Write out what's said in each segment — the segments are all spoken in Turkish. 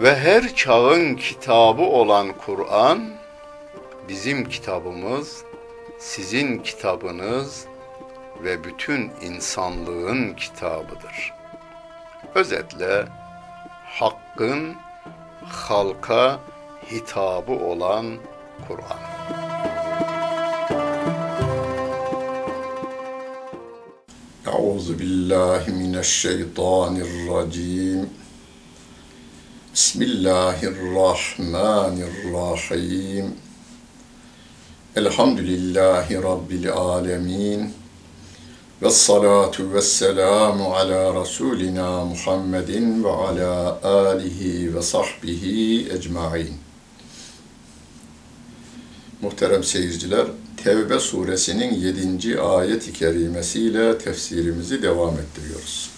ve her çağın kitabı olan Kur'an bizim kitabımız, sizin kitabınız ve bütün insanlığın kitabıdır. Özetle hakkın halka hitabı olan Kur'an. Euzu billahi mineşşeytanirracim. Bismillahirrahmanirrahim. Elhamdülillahi Rabbil alemin. Ve salatu ve selamu ala Resulina Muhammedin ve ala alihi ve sahbihi ecmain. Muhterem seyirciler, Tevbe suresinin 7. ayet-i kerimesiyle tefsirimizi devam ettiriyoruz.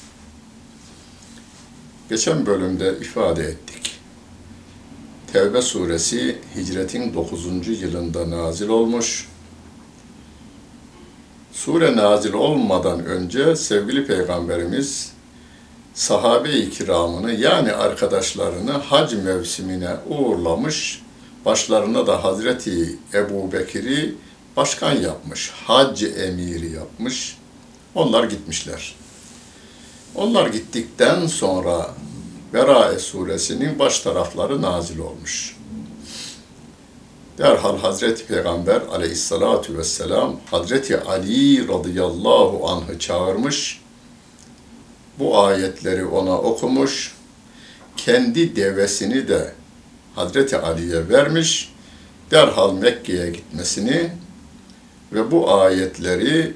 Geçen bölümde ifade ettik. Tevbe suresi hicretin 9. yılında nazil olmuş. Sure nazil olmadan önce sevgili peygamberimiz sahabe-i kiramını yani arkadaşlarını hac mevsimine uğurlamış. Başlarına da Hazreti Ebu Bekir'i başkan yapmış, hac emiri yapmış. Onlar gitmişler. Onlar gittikten sonra Berae suresinin baş tarafları nazil olmuş. Derhal Hazreti Peygamber aleyhissalatu vesselam Hazreti Ali radıyallahu anh'ı çağırmış. Bu ayetleri ona okumuş. Kendi devesini de Hazreti Ali'ye vermiş. Derhal Mekke'ye gitmesini ve bu ayetleri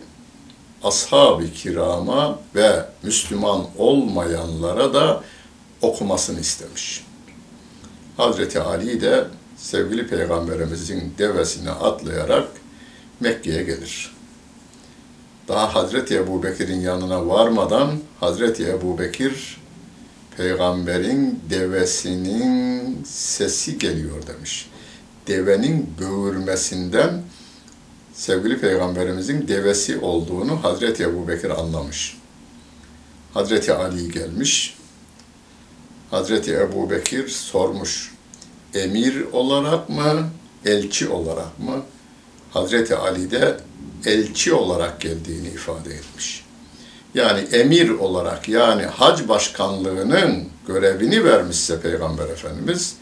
ashab-ı kirama ve Müslüman olmayanlara da okumasını istemiş. Hazreti Ali de sevgili peygamberimizin devesine atlayarak Mekke'ye gelir. Daha Hazreti Ebu Bekir'in yanına varmadan Hazreti Ebu Bekir peygamberin devesinin sesi geliyor demiş. Devenin böğürmesinden sevgili peygamberimizin devesi olduğunu Hazreti Ebu Bekir anlamış. Hazreti Ali gelmiş. Hazreti Ebu Bekir sormuş. Emir olarak mı, elçi olarak mı? Hazreti Ali de elçi olarak geldiğini ifade etmiş. Yani emir olarak yani hac başkanlığının görevini vermişse Peygamber Efendimiz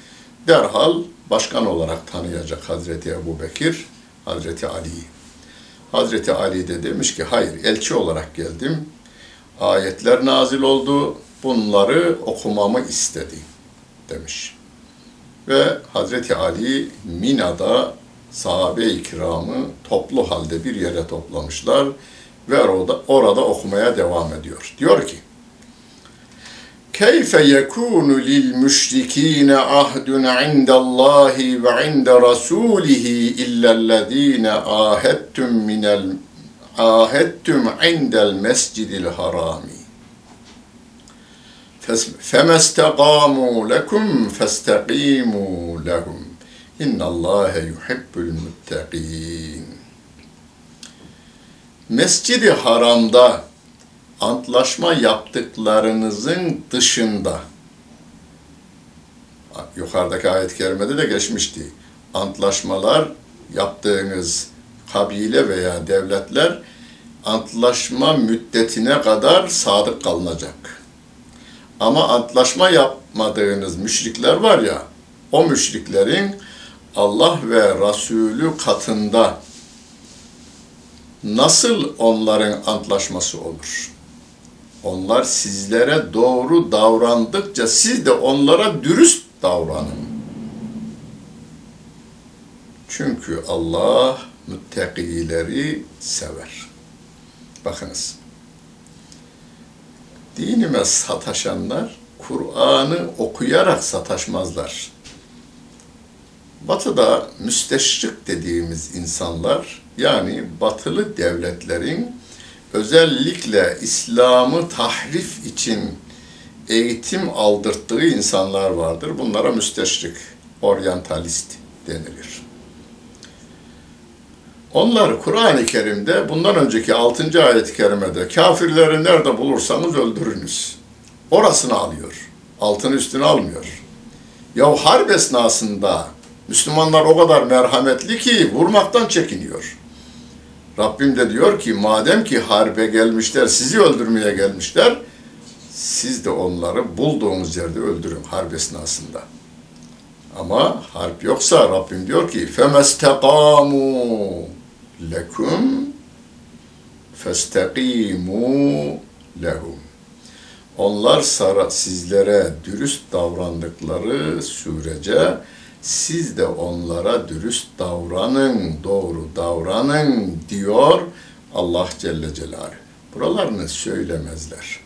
derhal başkan olarak tanıyacak Hazreti Ebu Bekir, Hazreti Ali'yi. Hazreti Ali de demiş ki hayır elçi olarak geldim. Ayetler nazil oldu. Bunları okumamı istedi demiş. Ve Hazreti Ali Mina'da sahabe-i kiramı toplu halde bir yere toplamışlar ve orada, orada okumaya devam ediyor. Diyor ki, كيف يكون للمشركين عهد عند الله وعند رسوله إلا الذين عاهدتم من ال... عاهدتم عند المسجد الحرام؟ فما استقاموا لكم فاستقيموا لهم. إن الله يحب المتقين. Mescid-i Haram'da antlaşma yaptıklarınızın dışında yukarıdaki ayet-i kerimede de geçmişti. Antlaşmalar yaptığınız kabile veya devletler antlaşma müddetine kadar sadık kalınacak. Ama antlaşma yapmadığınız müşrikler var ya, o müşriklerin Allah ve Resulü katında nasıl onların antlaşması olur? Onlar sizlere doğru davrandıkça siz de onlara dürüst davranın. Çünkü Allah müttakileri sever. Bakınız. Dinime sataşanlar Kur'an'ı okuyarak sataşmazlar. Batı'da müsteşrik dediğimiz insanlar yani batılı devletlerin özellikle İslam'ı tahrif için eğitim aldırttığı insanlar vardır. Bunlara müsteşrik, oryantalist denilir. Onlar Kur'an-ı Kerim'de bundan önceki 6. ayet-i kerimede kafirleri nerede bulursanız öldürünüz. Orasını alıyor. Altını üstüne almıyor. Ya harp esnasında Müslümanlar o kadar merhametli ki vurmaktan çekiniyor. Rabbim de diyor ki madem ki harbe gelmişler, sizi öldürmeye gelmişler, siz de onları bulduğunuz yerde öldürün harp esnasında. Ama harp yoksa Rabbim diyor ki فَمَسْتَقَامُوا lekum فَاسْتَقِيمُوا لَهُمْ Onlar sara, sizlere dürüst davrandıkları sürece siz de onlara dürüst davranın, doğru davranın diyor Allah Celle Celaluhu. Buralarını söylemezler.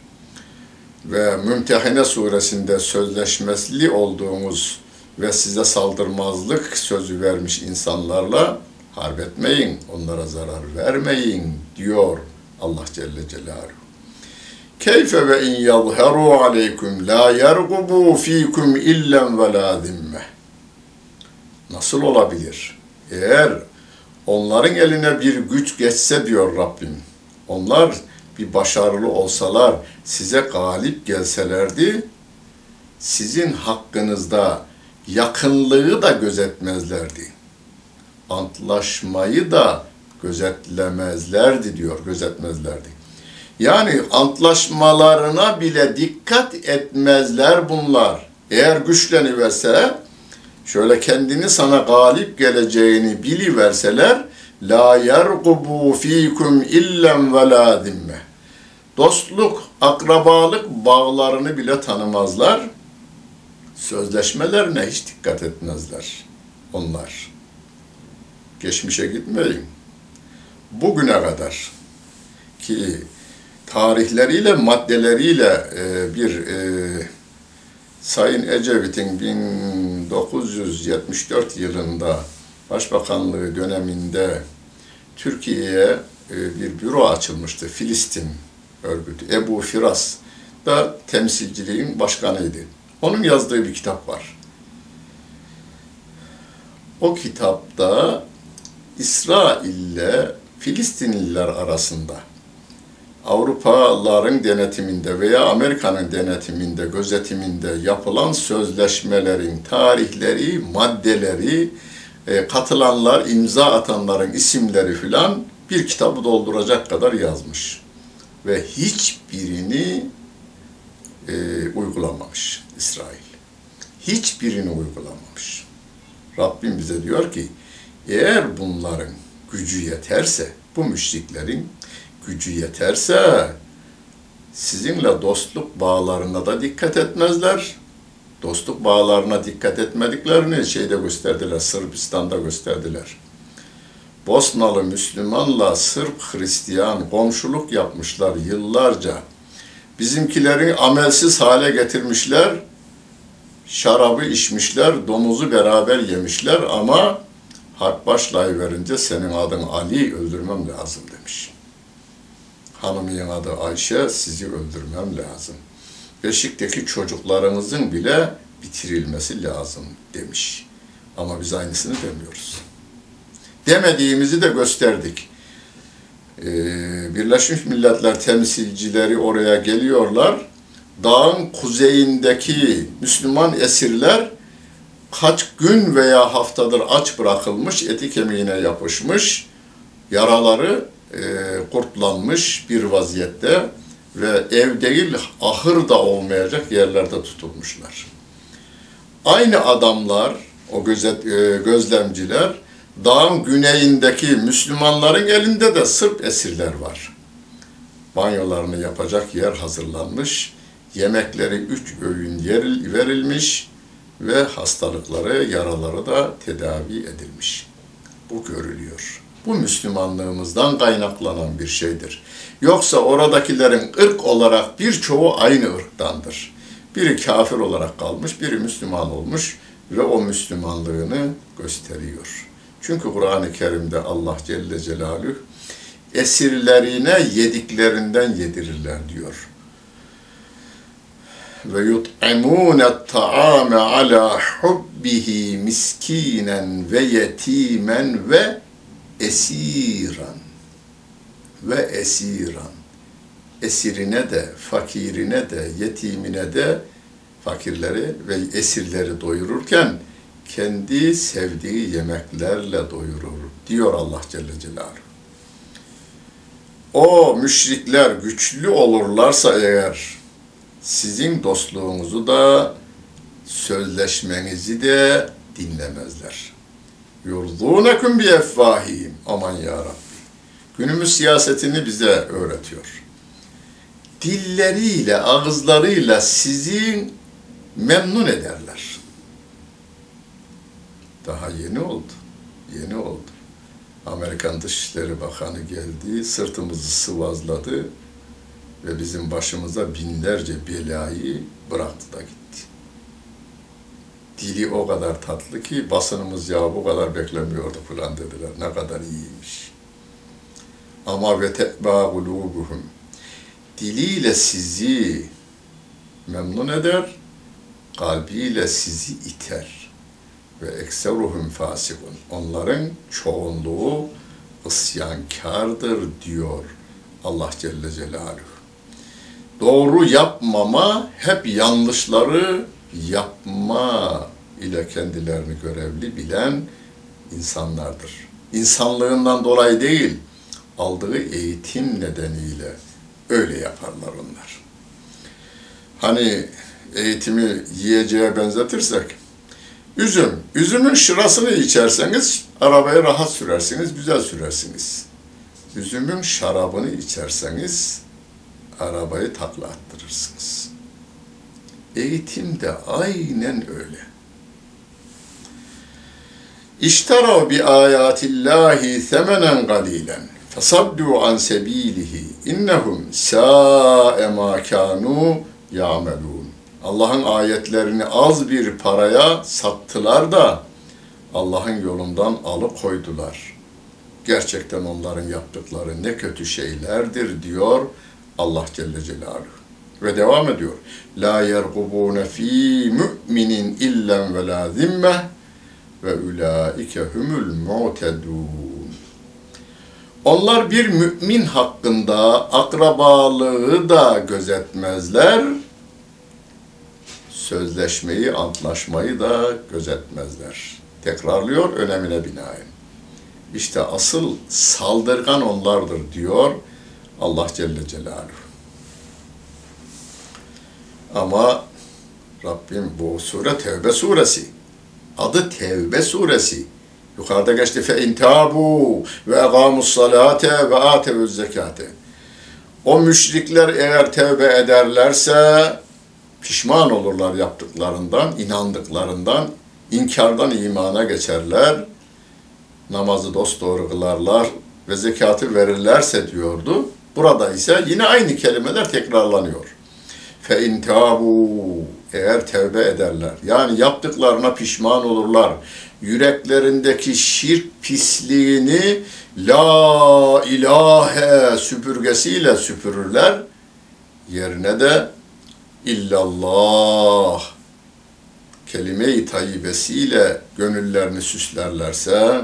Ve Mümtehine suresinde sözleşmesli olduğumuz ve size saldırmazlık sözü vermiş insanlarla harp onlara zarar vermeyin diyor Allah Celle Celaluhu. Keyfe ve in yadheru aleykum la yergubu fikum illen ve la zimmeh Nasıl olabilir? Eğer onların eline bir güç geçse diyor Rabbim, onlar bir başarılı olsalar, size galip gelselerdi, sizin hakkınızda yakınlığı da gözetmezlerdi. Antlaşmayı da gözetlemezlerdi diyor, gözetmezlerdi. Yani antlaşmalarına bile dikkat etmezler bunlar. Eğer güçleniverse şöyle kendini sana galip geleceğini biliverseler la yergubu fikum illen ve la zimme. Dostluk, akrabalık bağlarını bile tanımazlar. Sözleşmelerine hiç dikkat etmezler onlar. Geçmişe gitmeyin. Bugüne kadar ki tarihleriyle, maddeleriyle e, bir e, Sayın Ecevit'in 1974 yılında Başbakanlığı döneminde Türkiye'ye e, bir büro açılmıştı. Filistin örgütü. Ebu Firas da temsilciliğin başkanıydı. Onun yazdığı bir kitap var. O kitapta İsrail ile Filistinliler arasında Avrupalıların denetiminde veya Amerika'nın denetiminde, gözetiminde yapılan sözleşmelerin tarihleri, maddeleri, e, katılanlar, imza atanların isimleri filan bir kitabı dolduracak kadar yazmış. Ve hiçbirini e, uygulamamış İsrail. Hiçbirini uygulamamış. Rabbim bize diyor ki, eğer bunların gücü yeterse, bu müşriklerin gücü yeterse sizinle dostluk bağlarına da dikkat etmezler. Dostluk bağlarına dikkat etmediklerini şeyde gösterdiler, Sırbistan'da gösterdiler. Bosnalı Müslümanla Sırp Hristiyan komşuluk yapmışlar yıllarca. Bizimkilerin amelsiz hale getirmişler. Şarabı içmişler, domuzu beraber yemişler ama harp başlayıverince senin adın Ali öldürmem lazım demiş. Hanımın adı Ayşe, sizi öldürmem lazım. Beşik'teki çocuklarınızın bile bitirilmesi lazım demiş. Ama biz aynısını demiyoruz. Demediğimizi de gösterdik. Ee, Birleşmiş Milletler temsilcileri oraya geliyorlar. Dağın kuzeyindeki Müslüman esirler kaç gün veya haftadır aç bırakılmış, eti kemiğine yapışmış, yaraları e, kurtlanmış bir vaziyette ve ev değil ahır da olmayacak yerlerde tutulmuşlar. Aynı adamlar, o gözet, e, gözlemciler, dağın güneyindeki Müslümanların elinde de Sırp esirler var. Banyolarını yapacak yer hazırlanmış, yemekleri üç öğün yer, verilmiş ve hastalıkları, yaraları da tedavi edilmiş. Bu görülüyor. Bu Müslümanlığımızdan kaynaklanan bir şeydir. Yoksa oradakilerin ırk olarak birçoğu aynı ırktandır. Biri kafir olarak kalmış, biri Müslüman olmuş ve o Müslümanlığını gösteriyor. Çünkü Kur'an-ı Kerim'de Allah Celle Celaluhu esirlerine yediklerinden yedirirler diyor. Ve yut'imûne ta'ame ala hubbihi miskinen ve yetimen ve esiran ve esiran esirine de, fakirine de, yetimine de fakirleri ve esirleri doyururken kendi sevdiği yemeklerle doyurur diyor Allah Celle Celaluhu. O müşrikler güçlü olurlarsa eğer sizin dostluğunuzu da sözleşmenizi de dinlemezler. Yurdunekum bi effahihim. Aman ya Rabbi. Günümüz siyasetini bize öğretiyor. Dilleriyle, ağızlarıyla sizi memnun ederler. Daha yeni oldu. Yeni oldu. Amerikan Dışişleri Bakanı geldi, sırtımızı sıvazladı ve bizim başımıza binlerce belayı bıraktı da gitti. Dili o kadar tatlı ki basınımız ya bu kadar beklemiyordu falan dediler. Ne kadar iyiymiş. Ama ve te'bâ gulûbuhum. Diliyle sizi memnun eder, kalbiyle sizi iter. Ve ekseruhum fasikun. Onların çoğunluğu isyankardır diyor Allah Celle Celaluhu. Doğru yapmama, hep yanlışları yapma ile kendilerini görevli bilen insanlardır. İnsanlığından dolayı değil, aldığı eğitim nedeniyle öyle yaparlar onlar. Hani eğitimi yiyeceğe benzetirsek, üzüm, üzümün şırasını içerseniz arabayı rahat sürersiniz, güzel sürersiniz. Üzümün şarabını içerseniz arabayı takla attırırsınız. Eğitim de aynen öyle. İşterav bi ayatillahi semenen galilen fesaddu an sebilihi innehum sa'e ma kanu ya'melun. Allah'ın ayetlerini az bir paraya sattılar da Allah'ın yolundan alıkoydular. Gerçekten onların yaptıkları ne kötü şeylerdir diyor Allah Celle Celaluhu. Ve devam ediyor. La yergubune fi mu'minin illen ve la zimmeh ve ulaike humul mu'tedun. Onlar bir mümin hakkında akrabalığı da gözetmezler, sözleşmeyi, antlaşmayı da gözetmezler. Tekrarlıyor önemine binaen. İşte asıl saldırgan onlardır diyor Allah Celle Celaluhu. Ama Rabbim bu sure Tevbe suresi. Adı Tevbe suresi. Yukarıda geçti fe intabu ve egamus salate ve atevuz zekate. O müşrikler eğer tevbe ederlerse pişman olurlar yaptıklarından, inandıklarından, inkardan imana geçerler namazı dosdoğru kılarlar ve zekatı verirlerse diyordu. Burada ise yine aynı kelimeler tekrarlanıyor. Fe in tabu eğer tevbe ederler. Yani yaptıklarına pişman olurlar. Yüreklerindeki şirk pisliğini la ilahe süpürgesiyle süpürürler. Yerine de illallah kelime-i tayyibesiyle gönüllerini süslerlerse,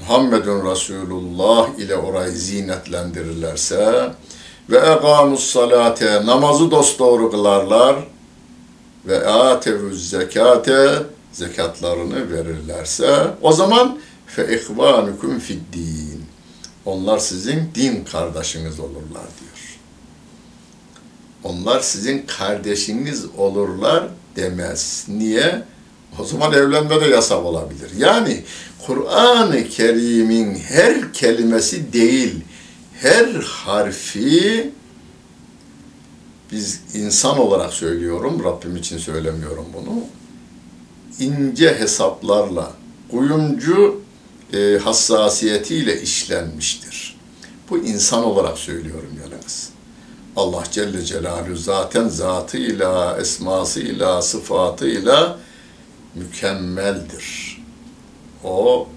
Muhammedun Resulullah ile orayı zinetlendirirlerse ve egamus salate namazı dosdoğru kılarlar ve atevüz zekate zekatlarını verirlerse o zaman fe ihvanukum fid onlar sizin din kardeşiniz olurlar diyor. Onlar sizin kardeşiniz olurlar demez. Niye? O zaman evlenme de yasak olabilir. Yani Kur'an-ı Kerim'in her kelimesi değil, her harfi biz insan olarak söylüyorum, Rabbim için söylemiyorum bunu. ince hesaplarla, kuyumcu e, hassasiyetiyle işlenmiştir. Bu insan olarak söylüyorum yalnız. Allah Celle Celaluhu zaten zatıyla, esmasıyla, sıfatıyla mükemmeldir. O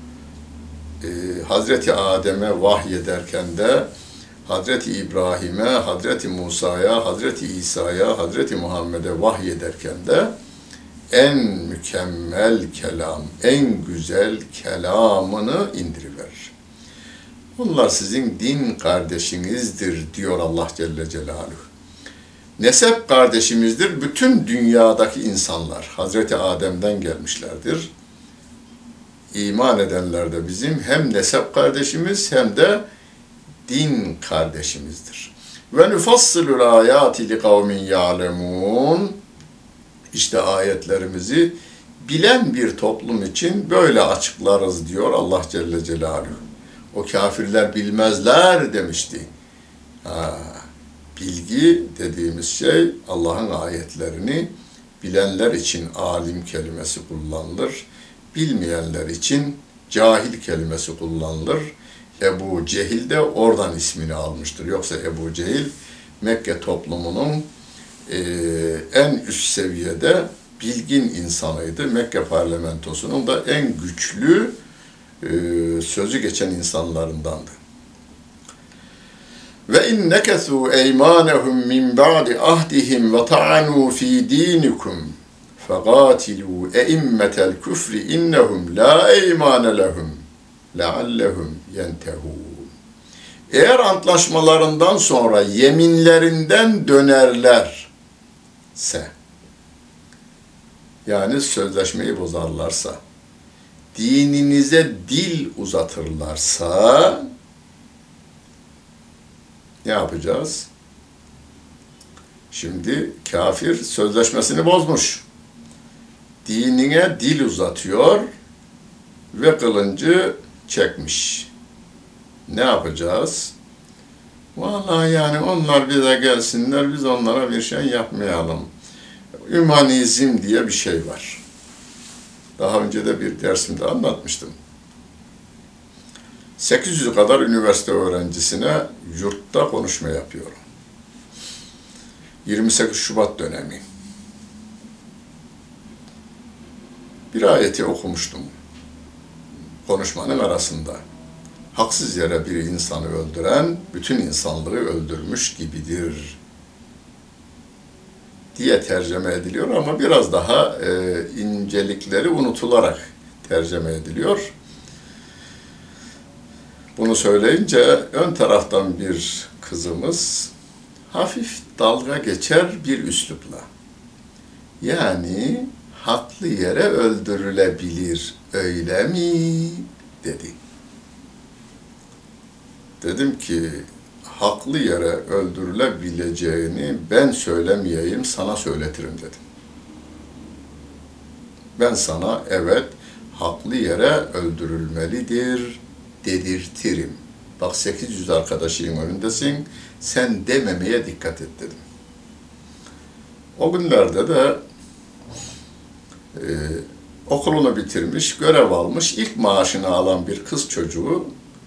e, Hazreti Adem'e vahyederken de Hazreti İbrahim'e, Hazreti Musa'ya, Hazreti İsa'ya, Hazreti Muhammed'e vahyederken de en mükemmel kelam, en güzel kelamını indiriverir. Bunlar sizin din kardeşinizdir diyor Allah Celle Celaluhu. Nesep kardeşimizdir bütün dünyadaki insanlar. Hazreti Adem'den gelmişlerdir. İman edenler de bizim hem nesep kardeşimiz hem de din kardeşimizdir. Ve nufassilul ayati li kavmin ya'lemun. İşte ayetlerimizi bilen bir toplum için böyle açıklarız diyor Allah Celle Celaluhu. O kafirler bilmezler demişti. Ha, bilgi dediğimiz şey Allah'ın ayetlerini bilenler için alim kelimesi kullanılır. Bilmeyenler için cahil kelimesi kullanılır. Ebu Cehil de oradan ismini almıştır. Yoksa Ebu Cehil Mekke toplumunun e, en üst seviyede bilgin insanıydı. Mekke parlamentosunun da en güçlü e, sözü geçen insanlarındandı. Ve in nekesu eymanehum min ba'di ahdihim ve ta'anu fi dinikum faqatilu eimmetel küfri innehum la eymane lehum leallehum yentehun. Eğer antlaşmalarından sonra yeminlerinden dönerlerse, yani sözleşmeyi bozarlarsa, dininize dil uzatırlarsa, ne yapacağız? Şimdi kafir sözleşmesini bozmuş. Dinine dil uzatıyor ve kılıncı çekmiş. Ne yapacağız? Vallahi yani onlar bize gelsinler, biz onlara bir şey yapmayalım. Ümanizm diye bir şey var. Daha önce de bir dersimde anlatmıştım. 800 kadar üniversite öğrencisine yurtta konuşma yapıyorum. 28 Şubat dönemi. Bir ayeti okumuştum konuşmanın arasında. Haksız yere bir insanı öldüren bütün insanlığı öldürmüş gibidir diye tercüme ediliyor ama biraz daha e, incelikleri unutularak tercüme ediliyor. Bunu söyleyince ön taraftan bir kızımız hafif dalga geçer bir üslupla. Yani haklı yere öldürülebilir öyle mi dedi. Dedim ki haklı yere öldürülebileceğini ben söylemeyeyim sana söyletirim dedim. Ben sana evet haklı yere öldürülmelidir dedirtirim. Bak 800 arkadaşın önündesin sen dememeye dikkat et dedim. O günlerde de e, okulunu bitirmiş, görev almış, ilk maaşını alan bir kız çocuğu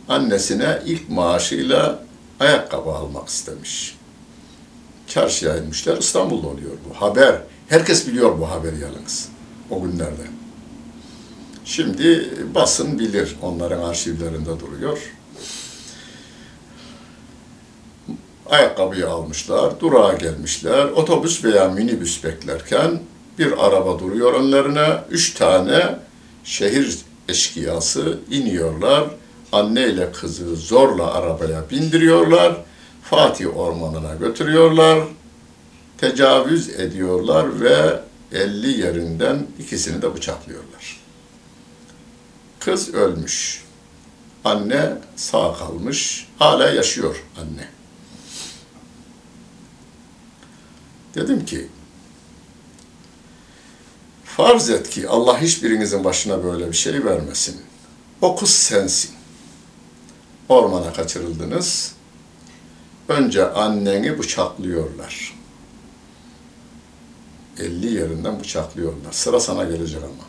annesine ilk maaşıyla ayakkabı almak istemiş. Çarşıya inmişler, İstanbul'da oluyor bu. Haber, herkes biliyor bu haberi yalnız o günlerde. Şimdi basın bilir, onların arşivlerinde duruyor. Ayakkabıyı almışlar, durağa gelmişler, otobüs veya minibüs beklerken bir araba duruyor önlerine, üç tane şehir eşkıyası iniyorlar, anne ile kızı zorla arabaya bindiriyorlar, Fatih Ormanı'na götürüyorlar, tecavüz ediyorlar ve 50 yerinden ikisini de bıçaklıyorlar. Kız ölmüş. Anne sağ kalmış. Hala yaşıyor anne. Dedim ki farz et ki Allah hiçbirinizin başına böyle bir şey vermesin. O kız sensin. Ormana kaçırıldınız. Önce anneni bıçaklıyorlar. 50 yerinden bıçaklıyorlar. Sıra sana gelecek ama.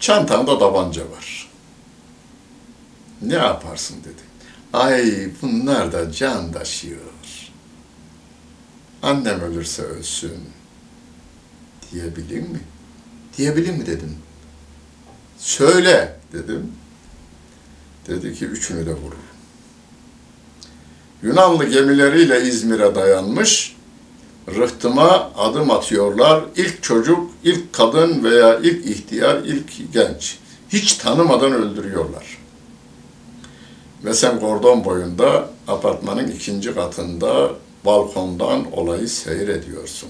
Çantanda tabanca var. Ne yaparsın dedi. Ay bunlar da can taşıyor. Annem ölürse ölsün. Diyebilir mi? Diyebilir mi dedim. Söyle dedim. Dedi ki üçünü de vurur. Yunanlı gemileriyle İzmir'e dayanmış, rıhtıma adım atıyorlar. İlk çocuk, ilk kadın veya ilk ihtiyar, ilk genç. Hiç tanımadan öldürüyorlar. Ve sen kordon boyunda apartmanın ikinci katında balkondan olayı seyrediyorsun.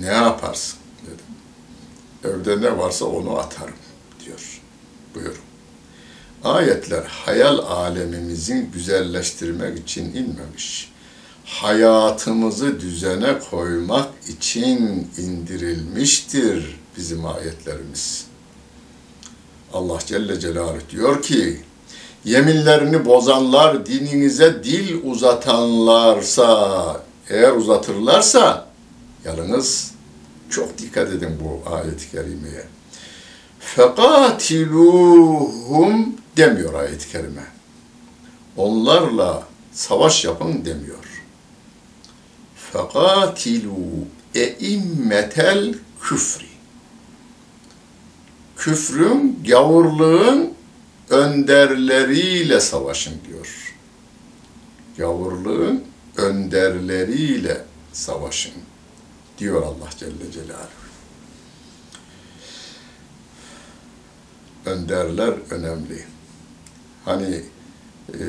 Ne yaparsın dedim. Evde ne varsa onu atarım diyor. Buyurun. Ayetler hayal alemimizin güzelleştirmek için inmemiş. Hayatımızı düzene koymak için indirilmiştir bizim ayetlerimiz. Allah Celle Celaluhu diyor ki, yeminlerini bozanlar dininize dil uzatanlarsa, eğer uzatırlarsa, yalnız çok dikkat edin bu ayet-i kerimeye. Fekatiluhum demiyor ayet-i kerime. Onlarla savaş yapın demiyor. Fekatilu eimmetel küfri. Küfrün, gavurluğun önderleriyle savaşın diyor. Gavurluğun önderleriyle savaşın diyor Allah Celle Celaluhu. Önderler önemli. Hani e,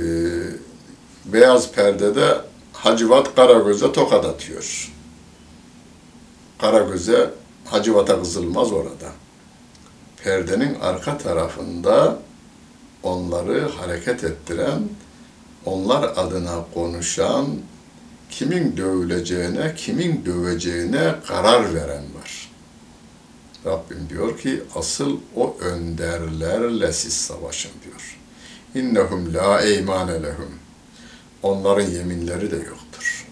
beyaz perdede Hacivat Karagöz'e tokat atıyor. Karagöz'e Hacivat'a kızılmaz orada. Perdenin arka tarafında onları hareket ettiren, onlar adına konuşan, kimin dövüleceğine, kimin döveceğine karar veren var. Rabbim diyor ki asıl o önderlerle siz savaşın diyor. İnnehum la eymane lehum. Onların yeminleri de yoktur.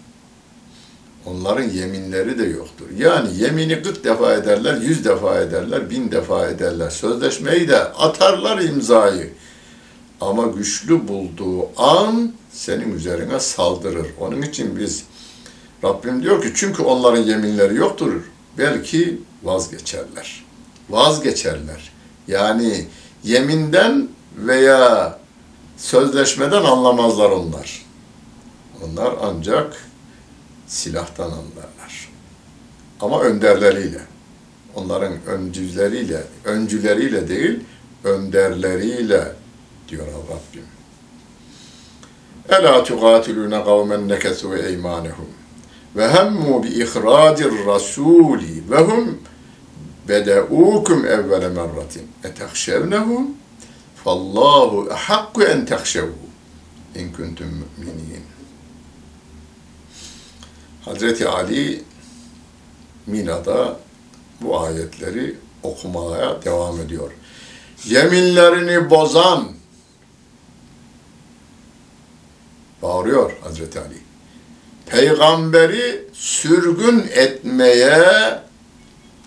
Onların yeminleri de yoktur. Yani yemini 40 defa ederler, 100 defa ederler, bin defa ederler. Sözleşmeyi de atarlar imzayı. Ama güçlü bulduğu an senin üzerine saldırır. Onun için biz Rabbim diyor ki çünkü onların yeminleri yoktur. Belki vazgeçerler. Vazgeçerler. Yani yeminden veya sözleşmeden anlamazlar onlar. Onlar ancak silahtan anlarlar. Ama önderleriyle. Onların öncüleriyle, öncüleriyle değil, önderleriyle diyor Rabbim. Ela tuqatiluna kavmen nekesu eymanehum ve hemmu bi ihracir rasuli ve hum bedeukum evvele merratin etehşevnehum fallahu ehakku en tehşevu in kuntum müminin. Hazreti Ali Mina'da bu ayetleri okumaya devam ediyor. Yeminlerini bozan bağırıyor Hazreti Ali. Peygamberi sürgün etmeye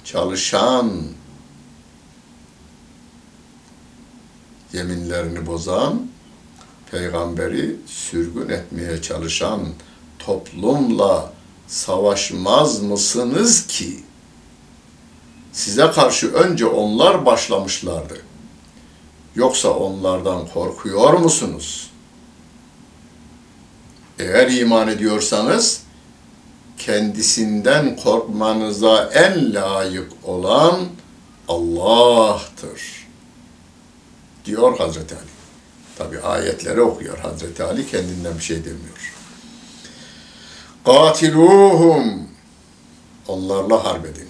çalışan, yeminlerini bozan, peygamberi sürgün etmeye çalışan toplumla savaşmaz mısınız ki? Size karşı önce onlar başlamışlardı. Yoksa onlardan korkuyor musunuz? Eğer iman ediyorsanız kendisinden korkmanıza en layık olan Allah'tır. Diyor Hazreti Ali. Tabi ayetleri okuyor Hazreti Ali kendinden bir şey demiyor. Katiluhum onlarla harp edin.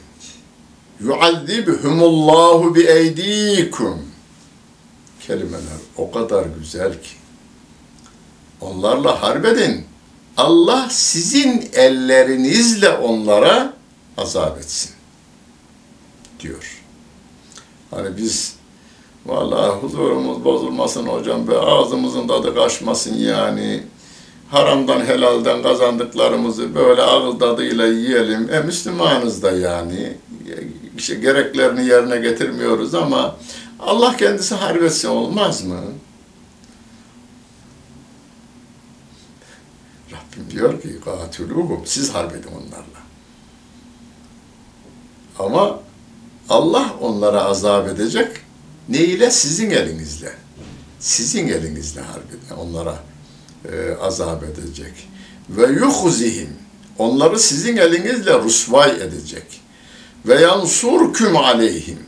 Yuazzibhumullahu bi eydikum kelimeler o kadar güzel ki onlarla harp edin. Allah sizin ellerinizle onlara azap etsin diyor. Hani biz vallahi huzurumuz bozulmasın hocam be ağzımızın tadı kaçmasın yani haramdan helalden kazandıklarımızı böyle ağız tadıyla yiyelim. E Müslümanız da yani işte gereklerini yerine getirmiyoruz ama Allah kendisi harbetsin olmaz mı? Rabbim diyor ki katuluhum siz harbedin onlarla. Ama Allah onlara azap edecek. Ne ile? Sizin elinizle. Sizin elinizle harbedin. Onlara e, azap edecek. Ve yuhzihim. Onları sizin elinizle rusvay edecek. Ve yansurküm aleyhim.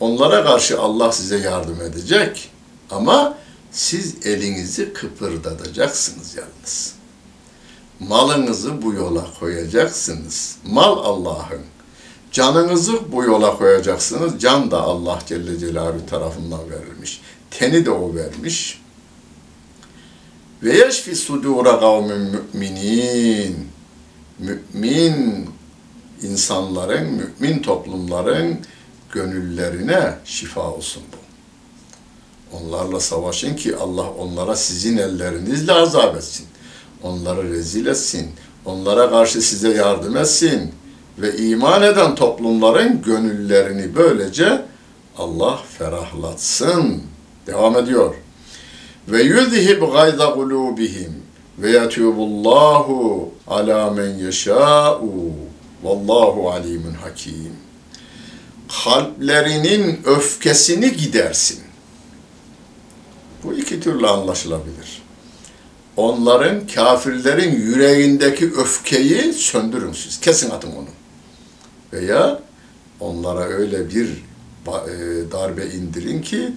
Onlara karşı Allah size yardım edecek. Ama siz elinizi kıpırdatacaksınız yalnız. Malınızı bu yola koyacaksınız. Mal Allah'ın. Canınızı bu yola koyacaksınız. Can da Allah Celle Celaluhu tarafından verilmiş. Teni de o vermiş. Ve yeşfi sudura kavmin müminin. Mümin insanların, mümin toplumların gönüllerine şifa olsun bu. Onlarla savaşın ki Allah onlara sizin ellerinizle azap etsin. Onları rezil etsin. Onlara karşı size yardım etsin. Ve iman eden toplumların gönüllerini böylece Allah ferahlatsın. Devam ediyor. Ve yuzhib gayza kulubihim ve yetubullahu ala men yeşâ'u vallahu alimun hakim. Kalplerinin öfkesini gidersin. Bu iki türlü anlaşılabilir. Onların, kafirlerin yüreğindeki öfkeyi söndürün siz. Kesin atın onu. Veya onlara öyle bir darbe indirin ki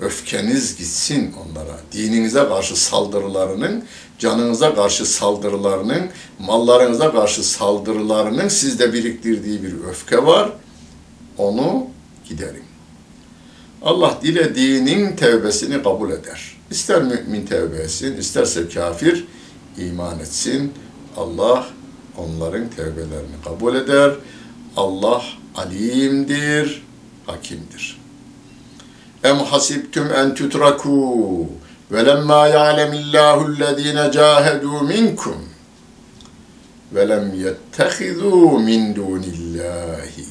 öfkeniz gitsin onlara. Dininize karşı saldırılarının, canınıza karşı saldırılarının, mallarınıza karşı saldırılarının sizde biriktirdiği bir öfke var. Onu giderin. Allah dilediğinin tevbesini kabul eder. İster mümin tevbe etsin, isterse kafir iman etsin. Allah onların tevbelerini kabul eder. Allah alimdir, hakimdir. Em hasibtum en tutraku ve lemma ya'lemillahu ellezine cahedu minkum ve lem yettehizu min dunillahi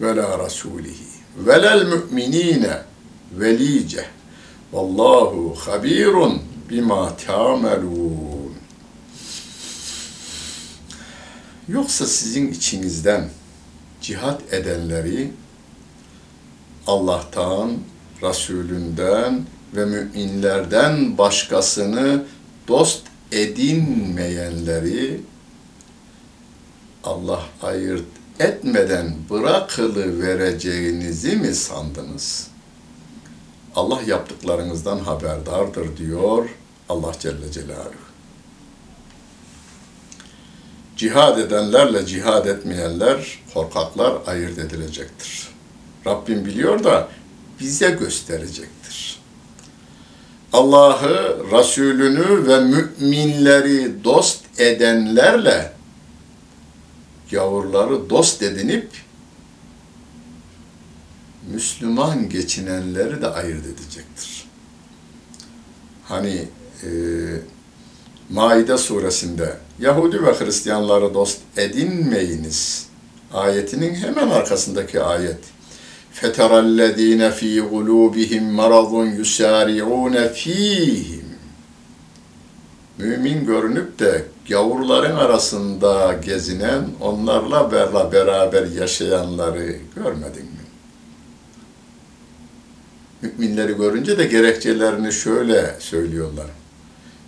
ve la rasulihi. Ve lel müminine velice vallahu habirun bima ta'melun Yoksa sizin içinizden cihat edenleri Allah'tan, Resulünden ve müminlerden başkasını dost edinmeyenleri Allah ayırt etmeden bırakılı vereceğinizi mi sandınız? Allah yaptıklarınızdan haberdardır diyor Allah Celle Celaluhu. Cihad edenlerle cihad etmeyenler, korkaklar ayırt edilecektir. Rabbim biliyor da bize gösterecektir. Allah'ı, Resulünü ve müminleri dost edenlerle gavurları dost edinip Müslüman geçinenleri de ayırt edecektir. Hani e, Maide suresinde Yahudi ve Hristiyanları dost edinmeyiniz ayetinin hemen arkasındaki ayet. فَتَرَى ف۪ي قُلُوبِهِمْ مَرَضٌ يُسَارِعُونَ ف۪يهِمْ Mümin görünüp de gavurların arasında gezinen, onlarla beraber yaşayanları görmedin mi? Müminleri görünce de gerekçelerini şöyle söylüyorlar.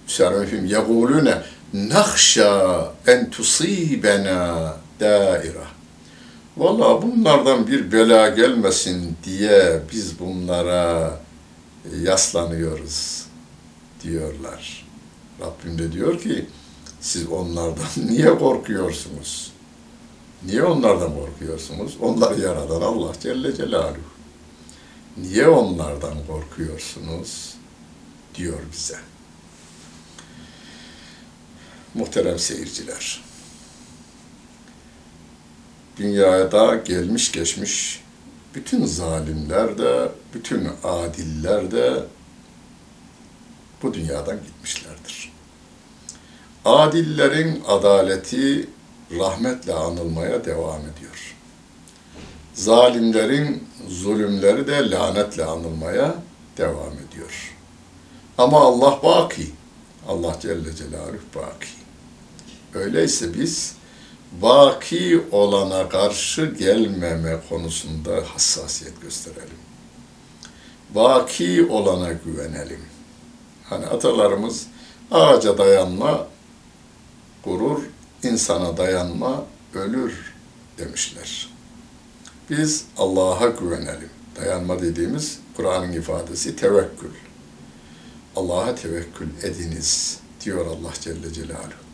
Müsarrifim yegulune nahşa en tusibena daira. Valla bunlardan bir bela gelmesin diye biz bunlara yaslanıyoruz diyorlar. Rabbim de diyor ki siz onlardan niye korkuyorsunuz? Niye onlardan korkuyorsunuz? Onları yaradan Allah Celle Celaluhu. Niye onlardan korkuyorsunuz? diyor bize. Muhterem seyirciler. Dünyada gelmiş geçmiş bütün zalimler de, bütün adiller de bu dünyadan gitmişlerdir. Adillerin adaleti rahmetle anılmaya devam ediyor. Zalimlerin zulümleri de lanetle anılmaya devam ediyor. Ama Allah baki. Allah Celle Celaluhu baki. Öyleyse biz baki olana karşı gelmeme konusunda hassasiyet gösterelim. Baki olana güvenelim. Hani atalarımız ağaca dayanma, gurur, insana dayanma, ölür demişler. Biz Allah'a güvenelim. Dayanma dediğimiz Kur'an'ın ifadesi tevekkül. Allah'a tevekkül ediniz diyor Allah Celle Celaluhu.